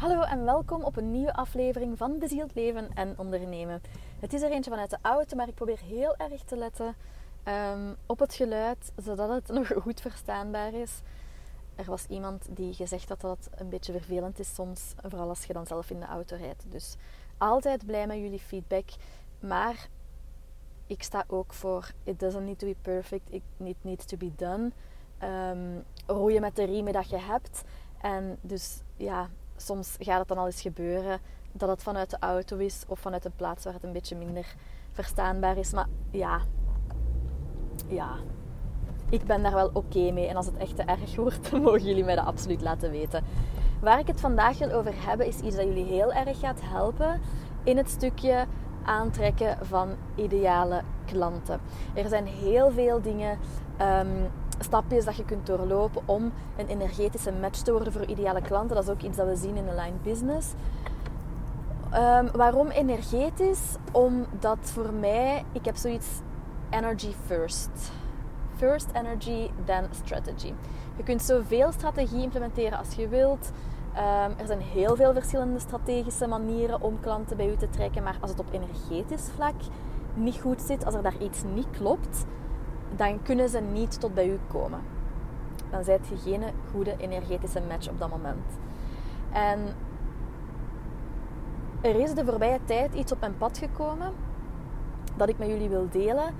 Hallo en welkom op een nieuwe aflevering van Bezield Leven en Ondernemen. Het is er eentje vanuit de auto, maar ik probeer heel erg te letten um, op het geluid, zodat het nog goed verstaanbaar is. Er was iemand die gezegd dat het een beetje vervelend is soms, vooral als je dan zelf in de auto rijdt. Dus altijd blij met jullie feedback, maar ik sta ook voor it doesn't need to be perfect, it needs to be done. Um, roeien met de riemen dat je hebt. En dus ja, soms gaat het dan al eens gebeuren dat het vanuit de auto is of vanuit een plaats waar het een beetje minder verstaanbaar is. Maar ja, ja, ik ben daar wel oké mee. En als het echt te erg wordt, mogen jullie mij dat absoluut laten weten. Waar ik het vandaag wil over hebben, is iets dat jullie heel erg gaat helpen in het stukje aantrekken van ideale klanten. Er zijn heel veel dingen ehm, stapjes dat je kunt doorlopen om een energetische match te worden voor ideale klanten. Dat is ook iets dat we zien in Line Business. Um, waarom energetisch? Omdat voor mij, ik heb zoiets energy first. First energy, then strategy. Je kunt zoveel strategie implementeren als je wilt. Um, er zijn heel veel verschillende strategische manieren om klanten bij u te trekken. Maar als het op energetisch vlak niet goed zit, als er daar iets niet klopt, dan kunnen ze niet tot bij u komen. Dan zijt je geen goede energetische match op dat moment. En er is de voorbije tijd iets op mijn pad gekomen dat ik met jullie wil delen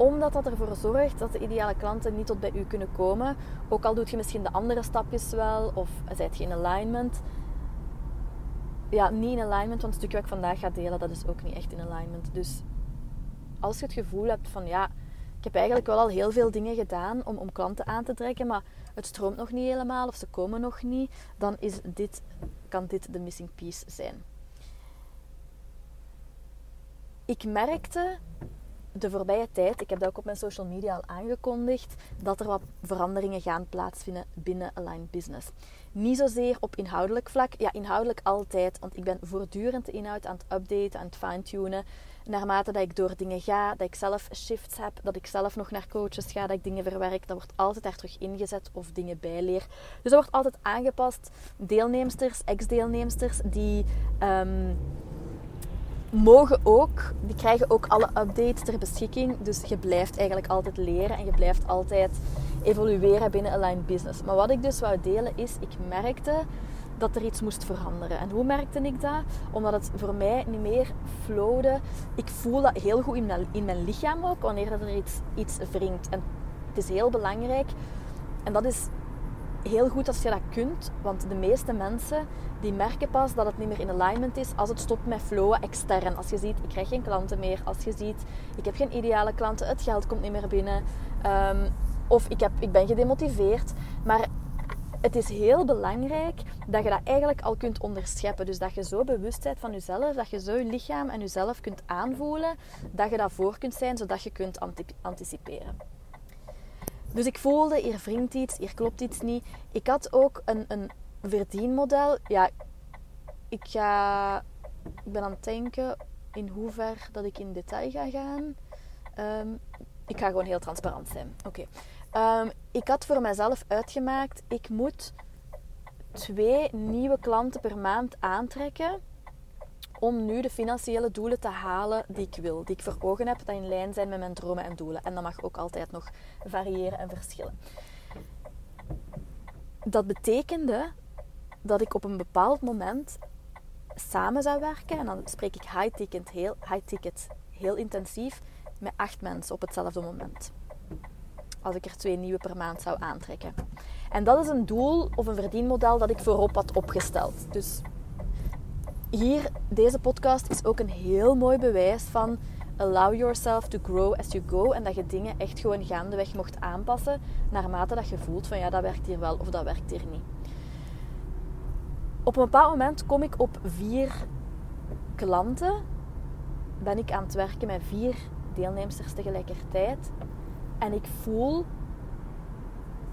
omdat dat ervoor zorgt dat de ideale klanten niet tot bij u kunnen komen. Ook al doet je misschien de andere stapjes wel, of zijt je in alignment. Ja, niet in alignment, want het stukje wat ik vandaag ga delen, dat is ook niet echt in alignment. Dus als je het gevoel hebt van ja, ik heb eigenlijk wel al heel veel dingen gedaan om, om klanten aan te trekken, maar het stroomt nog niet helemaal of ze komen nog niet, dan is dit, kan dit de missing piece zijn. Ik merkte de voorbije tijd, ik heb dat ook op mijn social media al aangekondigd, dat er wat veranderingen gaan plaatsvinden binnen Align Business. Niet zozeer op inhoudelijk vlak, ja, inhoudelijk altijd, want ik ben voortdurend de inhoud aan het updaten, aan het fine-tunen naarmate dat ik door dingen ga, dat ik zelf shifts heb, dat ik zelf nog naar coaches ga, dat ik dingen verwerk, dat wordt altijd daar terug ingezet of dingen bijleer. Dus dat wordt altijd aangepast. Deelnemsters, ex-deelnemsters, die um, mogen ook, die krijgen ook alle updates ter beschikking. Dus je blijft eigenlijk altijd leren en je blijft altijd evolueren binnen Align Business. Maar wat ik dus wou delen is, ik merkte dat er iets moest veranderen. En hoe merkte ik dat? Omdat het voor mij niet meer flowde. Ik voel dat heel goed in mijn, in mijn lichaam ook, wanneer er iets, iets wringt. En het is heel belangrijk. En dat is heel goed als je dat kunt. Want de meeste mensen die merken pas dat het niet meer in alignment is als het stopt met flowen extern. Als je ziet, ik krijg geen klanten meer. Als je ziet, ik heb geen ideale klanten. Het geld komt niet meer binnen. Um, of ik, heb, ik ben gedemotiveerd. Maar het is heel belangrijk dat je dat eigenlijk al kunt onderscheppen. Dus dat je zo bewust bent van jezelf, dat je zo je lichaam en jezelf kunt aanvoelen, dat je daarvoor kunt zijn, zodat je kunt anticiperen. Dus ik voelde, hier wringt iets, hier klopt iets niet. Ik had ook een, een verdienmodel. Ja, ik, ga, ik ben aan het denken in hoever dat ik in detail ga gaan. Ehm, ik ga gewoon heel transparant zijn. Oké. Ehm, ik had voor mezelf uitgemaakt, ik moet twee nieuwe klanten per maand aantrekken om nu de financiële doelen te halen die ik wil, die ik voor ogen heb, dat in lijn zijn met mijn dromen en doelen. En dat mag ook altijd nog variëren en verschillen. Dat betekende dat ik op een bepaald moment samen zou werken, en dan spreek ik high ticket heel, high ticket, heel intensief, met acht mensen op hetzelfde moment als ik er twee nieuwe per maand zou aantrekken. En dat is een doel of een verdienmodel dat ik voorop had opgesteld. Dus hier, deze podcast is ook een heel mooi bewijs van allow yourself to grow as you go. En dat je dingen echt gewoon gaandeweg mocht aanpassen naarmate dat je voelt van ja, dat werkt hier wel of dat werkt hier niet. Op een bepaald moment kom ik op vier klanten. Ben ik aan het werken met vier deelnemsters tegelijkertijd. En ik voel,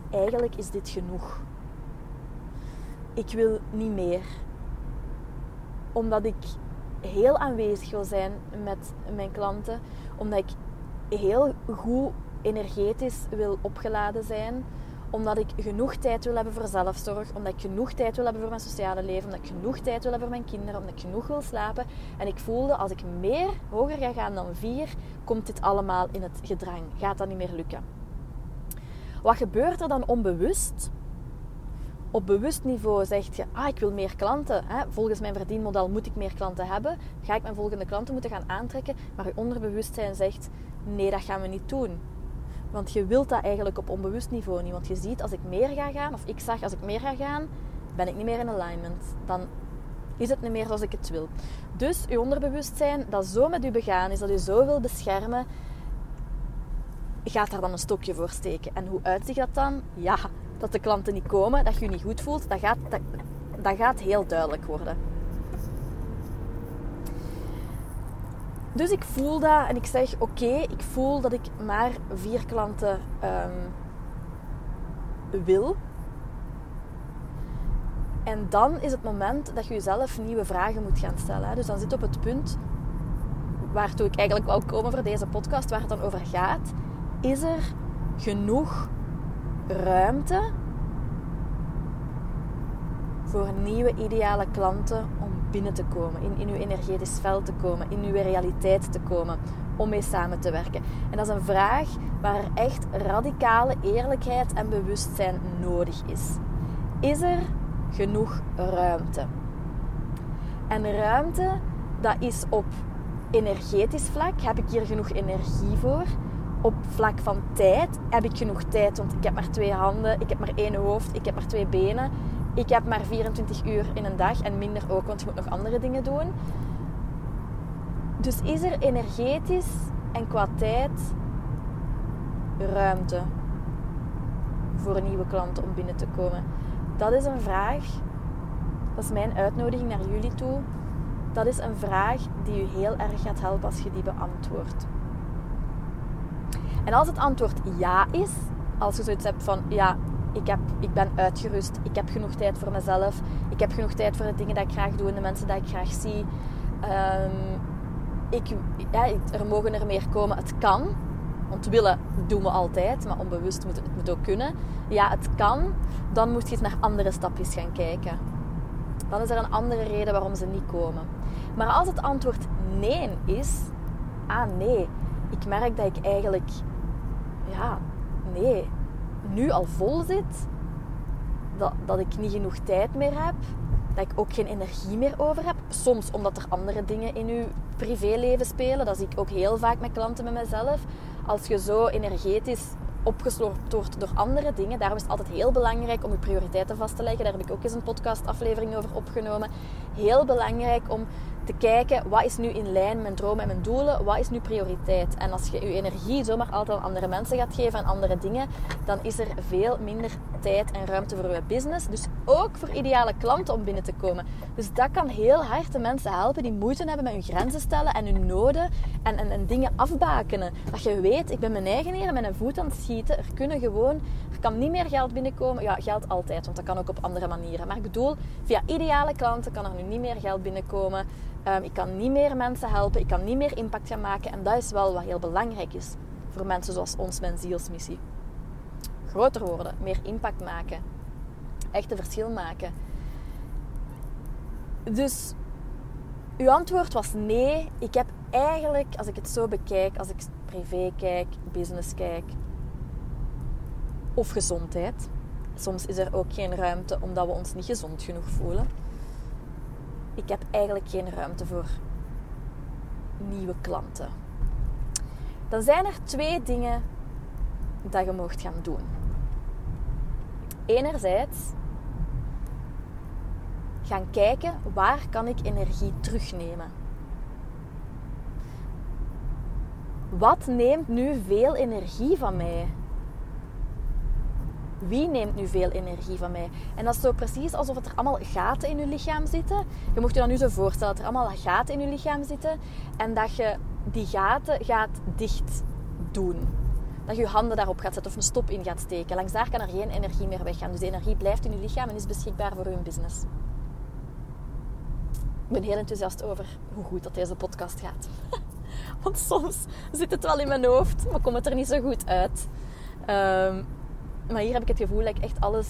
eigenlijk is dit genoeg. Ik wil niet meer. Omdat ik heel aanwezig wil zijn met mijn klanten. Omdat ik heel goed energetisch wil opgeladen zijn. Omdat ik genoeg tijd wil hebben voor zelfzorg. Omdat ik genoeg tijd wil hebben voor mijn sociale leven. Omdat ik genoeg tijd wil hebben voor mijn kinderen. Omdat ik genoeg wil slapen. En ik voelde als ik meer hoger ga gaan dan vier, komt dit allemaal in het gedrang. Gaat dat niet meer lukken. Wat gebeurt er dan onbewust? Op bewust niveau zeg je, ah, ik wil meer klanten. Hè? Volgens mijn verdienmodel moet ik meer klanten hebben. Ga ik mijn volgende klanten moeten gaan aantrekken? Maar je onderbewustzijn zegt, nee, dat gaan we niet doen. Want je wilt dat eigenlijk op onbewust niveau niet. Want je ziet, als ik meer ga gaan, of ik zag, als ik meer ga gaan, ben ik niet meer in alignment. Dan is het niet meer zoals ik het wil. Dus je onderbewustzijn, dat zo met u begaan is, dat u zo wil beschermen, gaat daar dan een stokje voor steken. En hoe uitziet dat dan? Ja, dat de klanten niet komen, dat je je niet goed voelt, dat gaat, dat, dat gaat heel duidelijk worden. Dus ik voel dat en ik zeg: Oké, ik voel dat ik maar vier klanten um, wil. En dan is het moment dat je jezelf nieuwe vragen moet gaan stellen. Dus dan zit op het punt waartoe ik eigenlijk wou komen voor deze podcast, waar het dan over gaat. Is er genoeg ruimte voor nieuwe ideale klanten binnen te komen, in, uw energetisch veld te komen, in uw realiteit te komen, om mee samen te werken. En dat is een vraag waar echt radicale eerlijkheid en bewustzijn nodig is. Is er genoeg ruimte? En ruimte, dat is op energetisch vlak. Heb ik hier genoeg energie voor? op vlak van tijd heb ik genoeg tijd, want ik heb maar twee handen, ik heb maar één hoofd, ik heb maar twee benen. Ik heb maar 24 uur in een dag en minder ook, want je moet nog andere dingen doen. Dus is er energetisch en qua tijd ruimte voor nieuwe klanten om binnen te komen? Dat is een vraag. Dat is mijn uitnodiging naar jullie toe. Dat is een vraag die u heel erg gaat helpen als je die beantwoordt. En als het antwoord ja is, als je zoiets hebt van ja, ik, heb, ik ben uitgerust, ik heb genoeg tijd voor mezelf, ik heb genoeg tijd voor de dingen die ik graag doe en de mensen die ik graag zie. Um, ik, ja, er mogen er meer komen, het kan. Want willen doen we altijd, maar onbewust moet het, het moet ook kunnen. Ja, het kan. Dan moet je eens naar andere stapjes gaan kijken. Dan is er een andere reden waarom ze niet komen. Maar als het antwoord nee is, ah nee, ik merk dat ik eigenlijk ja, nee, nu al vol zit, dat, dat ik niet genoeg tijd meer heb, dat ik ook geen energie meer over heb. Soms omdat er andere dingen in uw privéleven spelen. Dat zie ik ook heel vaak met klanten met mezelf. Als je zo energetisch opgeslorpt wordt door andere dingen. Daarom is het altijd heel belangrijk om je prioriteiten vast te leggen. Daar heb ik ook eens een podcastaflevering over opgenomen. Heel belangrijk om te kijken wat is nu in lijn met mijn dromen en mijn doelen, wat is nu prioriteit. En als je je energie zomaar altijd aan andere mensen gaat geven en andere dingen, dan is er veel minder tijd en ruimte voor je business. Dus ook voor ideale klanten om binnen te komen. Dus dat kan heel hard de mensen helpen die moeite hebben met hun grenzen stellen en hun noden en, en, en dingen afbakenen. Dat je weet, ik ben mijn eigen hier met een voet aan het schieten. Er kunnen gewoon, er kan niet meer geld binnenkomen. Ja, geld altijd, want dat kan ook op andere manieren. Maar ik bedoel, via ideale klanten kan er nu niet meer geld binnenkomen. Um, ik kan niet meer mensen helpen. Ik kan niet meer impact gaan maken. En dat is wel wat heel belangrijk is voor mensen zoals ons, mijn zielsmissie. Groter worden, meer impact maken, echt een verschil maken. Dus uw antwoord was nee. Ik heb eigenlijk, als ik het zo bekijk, als ik privé kijk, business kijk of gezondheid. Soms is er ook geen ruimte omdat we ons niet gezond genoeg voelen ik heb eigenlijk geen ruimte voor nieuwe klanten. Dan zijn er twee dingen dat je mocht gaan doen. Enerzijds gaan kijken waar kan ik energie terugnemen. Wat neemt nu veel energie van mij? Wie neemt nu veel energie van mij? En dat is zo precies alsof er allemaal gaten in je lichaam zitten. Je mocht je dan nu zo voorstellen dat er allemaal gaten in je lichaam zitten en dat je die gaten gaat dicht doen. Dat je je handen daarop gaat zetten of een stop in gaat steken. Langs daar kan er geen energie meer weggaan. Dus de energie blijft in je lichaam en is beschikbaar voor je business. Ik ben heel enthousiast over hoe goed dat deze podcast gaat. Want soms zit het wel in mijn hoofd, maar komt het er niet zo goed uit. Um, Maar hier heb ik het gevoel dat ik echt alles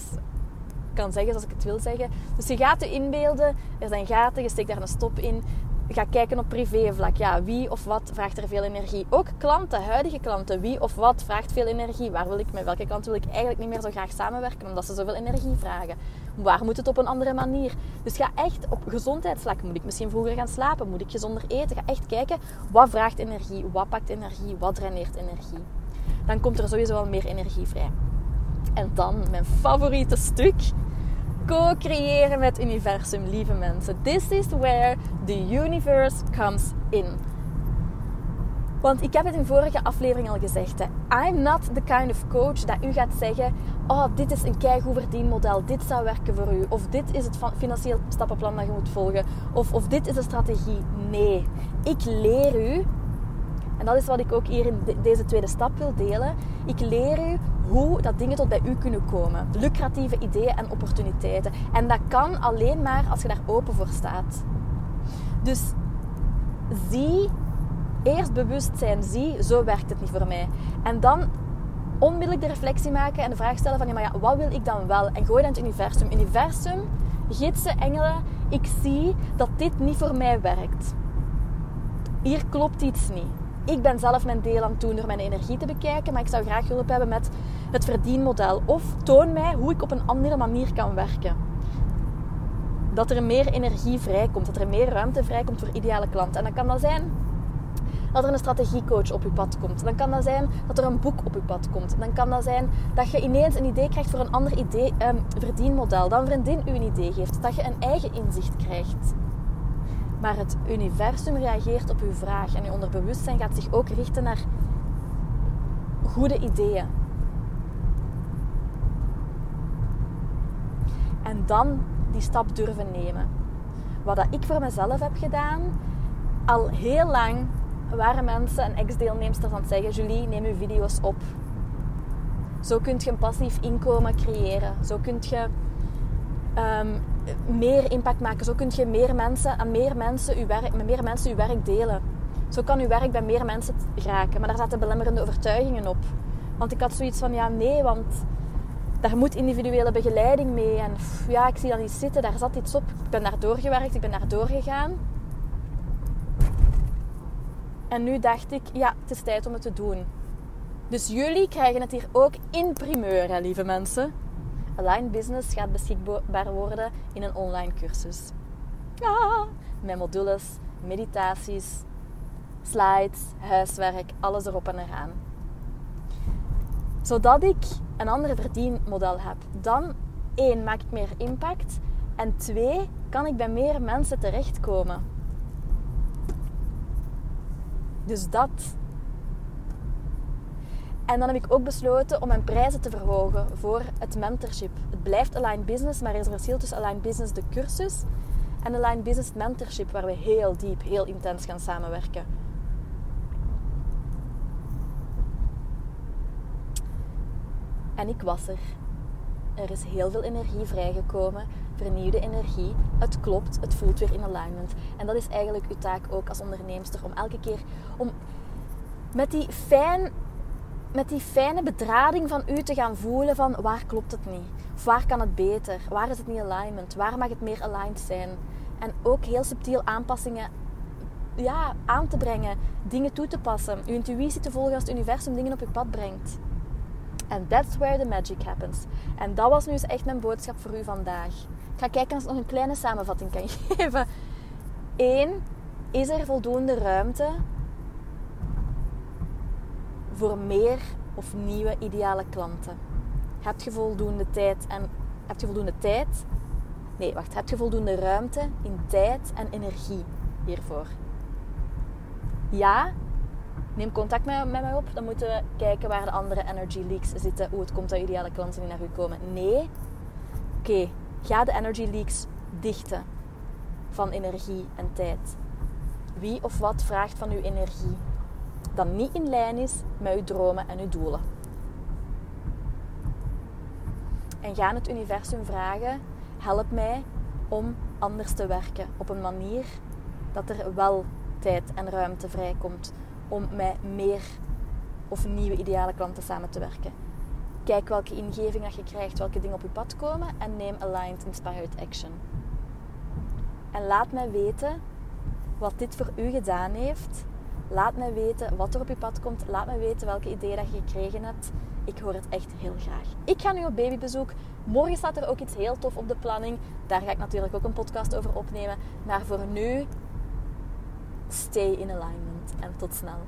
kan zeggen zoals ik het wil zeggen. Dus je gaat je inbeelden, er zijn gaten, je steekt daar een stop in. Ga kijken op privévlak. Ja, wie of wat vraagt er veel energie? Ook klanten, huidige klanten. Wie of wat vraagt veel energie? Waar wil ik, met welke klanten wil ik eigenlijk niet meer zo graag samenwerken omdat ze zoveel energie vragen? Waar moet het op een andere manier? Dus ga echt op gezondheidsvlak. Moet ik misschien vroeger gaan slapen? Moet ik gezonder eten? Ga echt kijken wat vraagt energie? Wat pakt energie? Wat draineert energie? Dan komt er sowieso wel meer energie vrij. En dan mijn favoriete stuk co-creëren met universum, lieve mensen. This is where the universe comes in. Want ik heb het in vorige aflevering al gezegd. Hè. I'm not the kind of coach dat u gaat zeggen: Oh, dit is een keigoed verdienmodel. Dit zou werken voor u. Of dit is het financieel stappenplan dat je moet volgen. Of, of dit is de strategie. Nee. Ik leer u. En dat is wat ik ook hier in deze tweede stap wil delen. Ik leer u hoe dat dingen tot bij u kunnen komen. Lucratieve ideeën en opportuniteiten. En dat kan alleen maar als je daar open voor staat. Dus zie, eerst bewust zijn, zie, zo werkt het niet voor mij. En dan onmiddellijk de reflectie maken en de vraag stellen van, ja, maar ja, wat wil ik dan wel? En gooi dan het universum. Universum, gidsen, engelen, ik zie dat dit niet voor mij werkt. Hier klopt iets niet ik ben zelf mijn deel aan het doen door mijn energie te bekijken, maar ik zou graag hulp hebben met het verdienmodel. Of toon mij hoe ik op een andere manier kan werken. Dat er meer energie vrijkomt, dat er meer ruimte vrijkomt voor ideale klanten. En dan kan dat zijn dat er een strategiecoach op je pad komt. Dan kan dat zijn dat er een boek op je pad komt. Dan kan dat zijn dat je ineens een idee krijgt voor een ander idee, eh, verdienmodel. Dan een vriendin u een idee geeft. Dat je een eigen inzicht krijgt. Maar het universum reageert op uw vraag en uw onderbewustzijn gaat zich ook richten naar goede ideeën. En dan die stap durven nemen. Wat dat ik voor mezelf heb gedaan, al heel lang waren mensen en ex-deelnemsters aan het zeggen: Julie, neem uw video's op. Zo kun je een passief inkomen creëren. Zo kun je um, meer impact maken. Zo kun je meer mensen, aan meer mensen uw werk, met meer mensen uw werk delen. Zo kan uw werk bij meer mensen raken. Maar daar zaten belemmerende overtuigingen op. Want ik had zoiets van, ja nee, want daar moet individuele begeleiding mee. En ja, ik zie dat niet zitten, daar zat iets op. Ik ben daar doorgewerkt, ik ben daar doorgegaan. En nu dacht ik, ja, het is tijd om het te doen. Dus jullie krijgen het hier ook in primeur, hè, lieve mensen. Align Business gaat beschikbaar worden in een online cursus. Met modules, meditaties, slides, huiswerk, alles erop en eraan. Zodat ik een ander verdienmodel heb. Dan één, maak ik meer impact. En twee, kan ik bij meer mensen terechtkomen. Dus dat en dan heb ik ook besloten om mijn prijzen te verhogen voor het mentorship. Het blijft Align Business, maar er is een verschil tussen Align Business, de cursus, en Align Business Mentorship, waar we heel diep, heel intens gaan samenwerken. En ik was er. Er is heel veel energie vrijgekomen, vernieuwde energie. Het klopt, het voelt weer in alignment. En dat is eigenlijk uw taak ook als onderneemster, om elke keer om met die fijn met die fijne bedrading van u te gaan voelen van waar klopt het niet? Of waar kan het beter? Waar is het niet alignment? Waar mag het meer aligned zijn? En ook heel subtiel aanpassingen ja, aan te brengen, dingen toe te passen, uw intuïtie te volgen als het universum dingen op je pad brengt. And that's where the magic happens. En dat was nu echt mijn boodschap voor u vandaag. Ik ga kijken of ik nog een kleine samenvatting kan geven. Eén, is er voldoende ruimte voor meer of nieuwe ideale klanten? Heb je voldoende tijd en heb je voldoende tijd? Nee, wacht. Heb je voldoende ruimte in tijd en energie hiervoor? Ja, neem contact met, mij op. Dan moeten we kijken waar de andere energy leaks zitten. Hoe het komt dat ideale klanten niet naar u komen. Nee. Oké, ga de energy leaks dichten van energie en tijd. Wie of wat vraagt van uw energie? Dat niet in lijn is met uw dromen en uw doelen. En ga het universum vragen: help mij om anders te werken op een manier dat er wel tijd en ruimte vrijkomt om met meer of nieuwe ideale klanten samen te werken. Kijk welke ingeving dat je krijgt, welke dingen op je pad komen en neem aligned inspired action. En laat mij weten wat dit voor u gedaan heeft. Laat mij weten wat er op je pad komt. Laat mij weten welke ideeën dat je gekregen hebt. Ik hoor het echt heel graag. Ik ga nu op babybezoek. Morgen staat er ook iets heel tof op de planning. Daar ga ik natuurlijk ook een podcast over opnemen. Maar voor nu, stay in alignment. En tot snel.